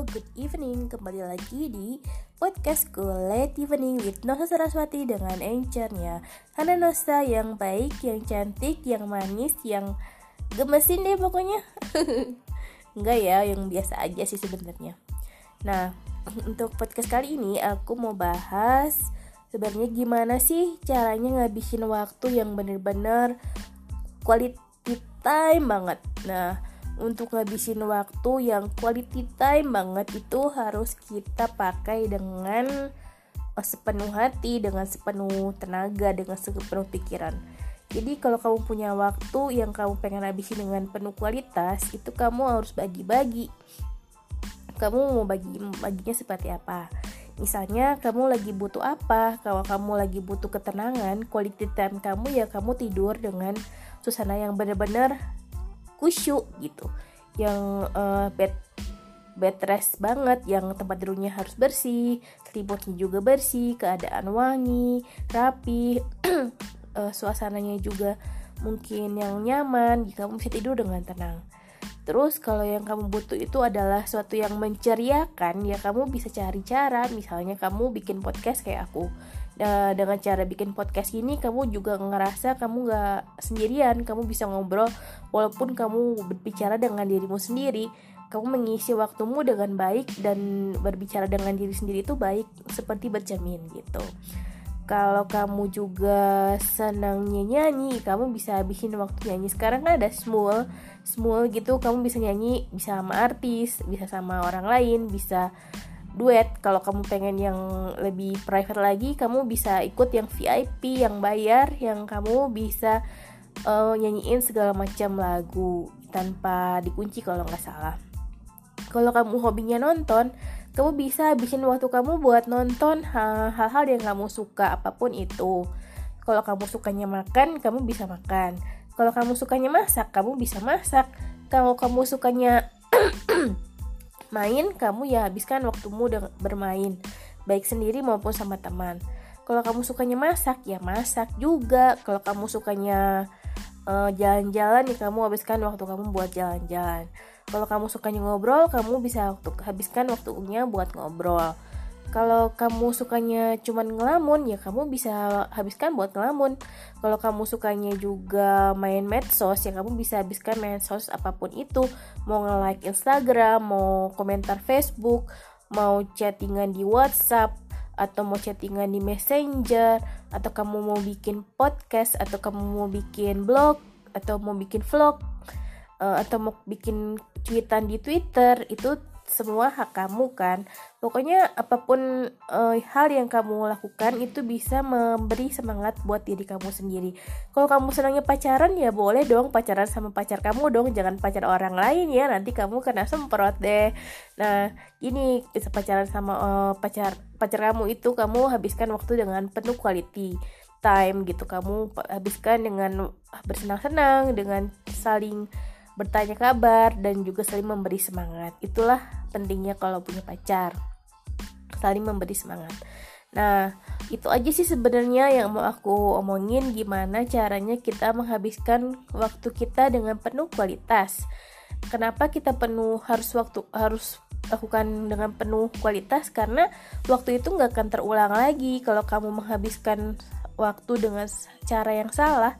Good evening. Kembali lagi di podcastku Late Evening with Nosa Saraswati dengan encernya Hana Nosa yang baik, yang cantik, yang manis, yang gemesin deh pokoknya. Enggak ya, yang biasa aja sih sebenarnya. Nah, untuk podcast kali ini aku mau bahas sebenarnya gimana sih caranya ngabisin waktu yang bener-bener quality time banget. Nah, untuk ngabisin waktu yang quality time banget itu harus kita pakai dengan oh, sepenuh hati, dengan sepenuh tenaga, dengan sepenuh pikiran. Jadi kalau kamu punya waktu yang kamu pengen habisin dengan penuh kualitas, itu kamu harus bagi-bagi. Kamu mau bagi baginya seperti apa? Misalnya kamu lagi butuh apa? Kalau kamu lagi butuh ketenangan, quality time kamu ya kamu tidur dengan suasana yang benar-benar kusyuk gitu. Yang uh, bed bed rest banget yang tempat tidurnya harus bersih selimutnya juga bersih keadaan wangi rapi uh, suasananya juga mungkin yang nyaman kamu bisa tidur dengan tenang. Terus kalau yang kamu butuh itu adalah suatu yang menceriakan ya kamu bisa cari cara misalnya kamu bikin podcast kayak aku uh, dengan cara bikin podcast ini kamu juga ngerasa kamu gak sendirian kamu bisa ngobrol walaupun kamu berbicara dengan dirimu sendiri. Kamu mengisi waktumu dengan baik dan berbicara dengan diri sendiri itu baik seperti bercermin gitu. Kalau kamu juga senangnya nyanyi kamu bisa habisin waktu nyanyi. Sekarang kan ada small small gitu. Kamu bisa nyanyi bisa sama artis bisa sama orang lain bisa duet. Kalau kamu pengen yang lebih private lagi kamu bisa ikut yang VIP yang bayar yang kamu bisa uh, nyanyiin segala macam lagu tanpa dikunci kalau nggak salah. Kalau kamu hobinya nonton kamu bisa habisin waktu kamu buat nonton hal-hal yang kamu suka apa pun itu. Kalau kamu sukanya makan kamu bisa makan. Kalau kamu sukanya masak kamu bisa masak. Kalau kamu sukanya main kamu ya habiskan waktumu bermain baik sendiri maupun sama teman. Kalau kamu sukanya masak ya masak juga. Kalau kamu sukanya uh, jalan-jalan ya kamu habiskan waktu kamu buat jalan-jalan. Kalau kamu sukanya ngobrol kamu bisa waktu habiskan waktunya buat ngobrol kalau kamu sukanya cuman ngelamun ya kamu bisa habiskan buat ngelamun. Kalau kamu sukanya juga main medsos ya kamu bisa habiskan medsos apa pun itu. Mau nge-like Instagram mau komentar Facebook mau chattingan di WhatsApp atau mau chattingan di Messenger atau kamu mau bikin podcast atau kamu mau bikin blog atau mau bikin vlog uh, atau mau bikin cuitan di Twitter itu semua hak kamu kan. Pokoknya apa pun uh, hal yang kamu lakukan itu bisa memberi semangat buat diri kamu sendiri. Kalau kamu senangnya pacaran ya boleh dong pacaran sama pacar kamu dong. Jangan pacar orang lain ya nanti kamu kena semprot deh. Nah ini bisa pacaran sama uh, pacar pacar kamu itu kamu habiskan waktu dengan penuh quality time gitu. Kamu habiskan dengan bersenang-senang dengan saling bertanya kabar dan juga saling memberi semangat. Itulah pentingnya kalau punya pacar. Saling memberi semangat. Nah, itu aja sih sebenarnya yang mau aku omongin gimana caranya kita menghabiskan waktu kita dengan penuh kualitas. Kenapa kita penuh harus waktu harus lakukan dengan penuh kualitas karena waktu itu nggak akan terulang lagi kalau kamu menghabiskan waktu dengan cara yang salah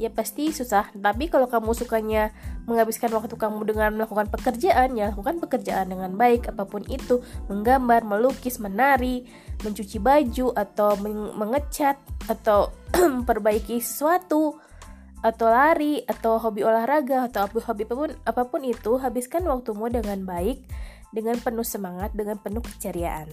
ya pasti susah. Tapi kalau kamu sukanya menghabiskan waktu kamu dengan melakukan pekerjaan, ya lakukan pekerjaan dengan baik apa pun itu, menggambar, melukis, menari, mencuci baju atau mengecat atau memperbaiki sesuatu atau lari atau hobi olahraga atau hobi apa pun apa pun itu habiskan waktumu dengan baik dengan penuh semangat dengan penuh keceriaan